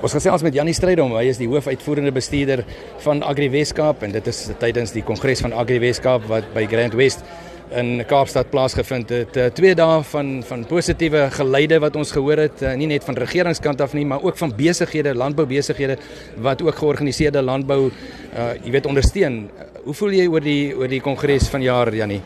Ons gesels met Janie Strydom, hy is die hoofuitvoerende bestuurder van Agri Weskaap en dit is tydens die kongres van Agri Weskaap wat by Grand West in Kaapstad plaasgevind het. Uh, twee dae van van positiewe geleide wat ons gehoor het, uh, nie net van regeringskant af nie, maar ook van besighede, landboubesighede wat ook georganiseerde landbou uh jy weet ondersteun. Hoe voel jy oor die oor die kongres van jaar Janie?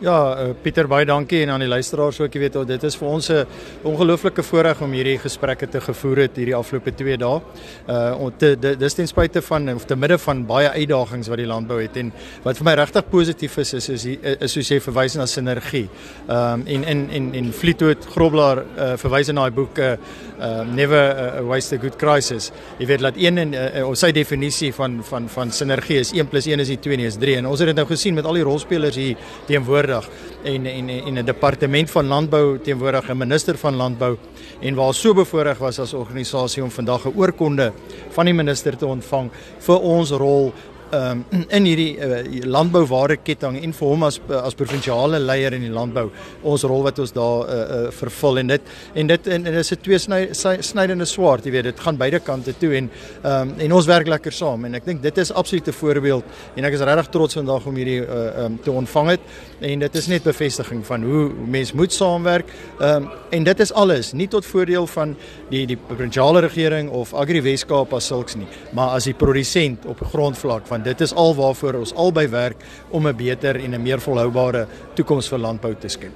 Ja, uh, Pieter baie dankie en aan die luisteraars ook, jy weet, dit is vir ons 'n ongelooflike voorreg om hierdie gesprekke te gevoer het hierdie afgelope 2 dae. Uh dis ten spyte van of te midde van baie uitdagings wat die landbou het en wat vir my regtig positief is is is, is soos jy verwys na sinergie. Ehm um, en in en en Fleetwood Groblaar uh, verwys in daai boek uh, uh, Never a Waste a Good Crisis. Jy weet dat een en uh, ons sy definisie van van van sinergie is 1 + 1 is nie 2 nie, is 3 en ons het dit nou gesien met al die rolspelers hier teenwoordig teenwoordig en en en 'n departement van landbou teenwoordig 'n minister van landbou en waar so bevoorreg was as organisasie om vandag 'n oorkonde van die minister te ontvang vir ons rol um, in hierdie uh, landbouwaardeketting en vir hom as as provinsiale leier in die landbou ons rol wat ons daar uh, uh, vervul en dit en dit en, en is 'n twee sny, snydende swaard jy weet dit gaan beide kante toe en um, en ons werk lekker saam en ek dink dit is absoluut 'n voorbeeld en ek is regtig trots vandag om hierdie uh, um, te ontvang het en dit is net bevestiging van hoe mens moet saamwerk um, en dit is alles nie tot voordeel van die die provinsiale regering of Agri Weskaap as sulks nie maar as die produsent op grondvlak van want dit is al waarvoor ons albei werk om 'n beter en 'n meer volhoubare toekoms vir landbou te skep.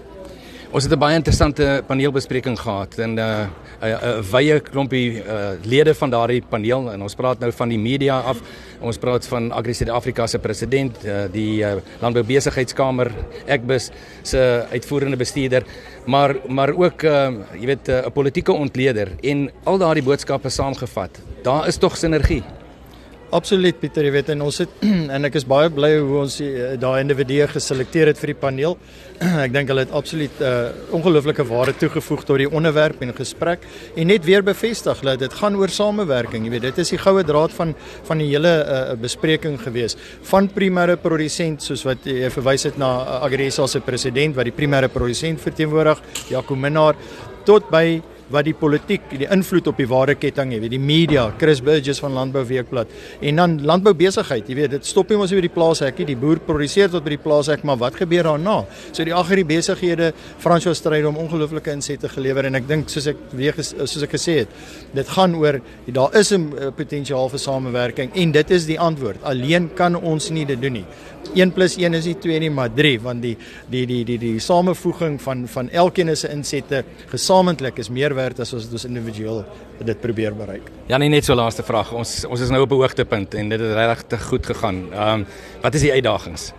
Ons het 'n baie interessante paneelbespreking gehad en 'n uh, 'n uh, uh, wye klompie uh, lede van daardie paneel en ons praat nou van die media af. Ons praat van Agri Suid-Afrika se president, uh, die uh, Landboubesigheidskamer, Ekbus se uitvoerende bestuurder, maar maar ook uh, jy weet 'n uh, politieke ontleder en al daardie boodskappe saamgevat. Daar is tog sinergie. Absoluut Pieter, jy weet en ons het en ek is baie bly hoe ons eh, daai individue geselekteer het vir die paneel. ek dink hulle het absoluut 'n uh, eh, ongelooflike waarde toegevoeg tot die onderwerp en gesprek en net weer bevestig dat dit gaan oor samewerking. Jy weet, dit is die goue draad van van die hele uh, bespreking gewees. Van primêre produsent soos wat jy verwys het na uh, Agresa se president wat die primêre produsent verteenwoordig, Jaco Minnar, tot by wat die politiek, die invloed op die waardeketting, jy weet, die media, Chris Burgess van Landbou Weekblad en dan landboubesigheid, jy weet, dit stop nie ons oor die plaashekkie, die boer produseer tot by die plaashek, maar wat gebeur daarna? So die agri besighede, François Stryd om ongelooflike insette gelewer en ek dink soos ek weer soos ek gesê het, dit gaan oor daar is 'n uh, potensiaal vir samewerking en dit is die antwoord. Alleen kan ons nie dit doen nie. 1 + 1 is nie 2 nie, maar 3 want die die die die die samevoeging van van elkeen se insette gesamentlik is meer werd as as ons individueel dit probeer bereik. Ja, nee, net so laaste vraag. Ons ons is nou op 'n hoogtepunt en dit het regtig goed gegaan. Ehm um, wat is die uitdagings?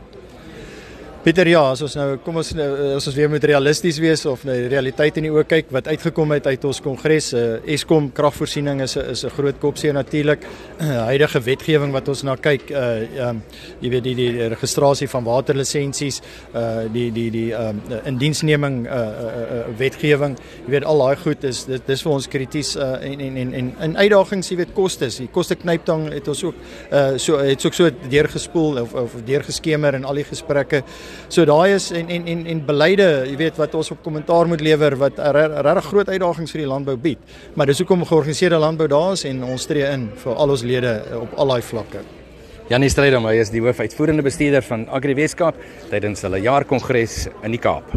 Pieter ja, as ons nou kom ons nou as ons weer moet realisties wees of na die realiteit in die oë kyk wat uitgekom het uit ons kongres, uh, Eskom kragvoorsiening is is 'n groot kopseë natuurlik. Uh, huidige wetgewing wat ons na kyk, uh um, jy weet die die registrasie van waterlisensies, uh die die die um indiensneming uh, uh, uh wetgewing, jy weet al daai goed is dit dis vir ons krities uh en en en en in uitdagings, jy weet kostes. Die koste knyptang het ons ook uh so het ook so deurgespoel of of deurgeskemer in al die gesprekke. So daai is en en en en beleide, jy weet wat ons op kommentaar moet lewer wat regtig groot uitdagings vir die landbou bied. Maar dis hoekom georganiseerde landbou daar is en ons tree in vir al ons lede op al daai vlakke. Janie Strydom, hy is die hoofuitvoerende bestuurder van Agri Weskaap tydens hulle jaarkongres in die Kaap.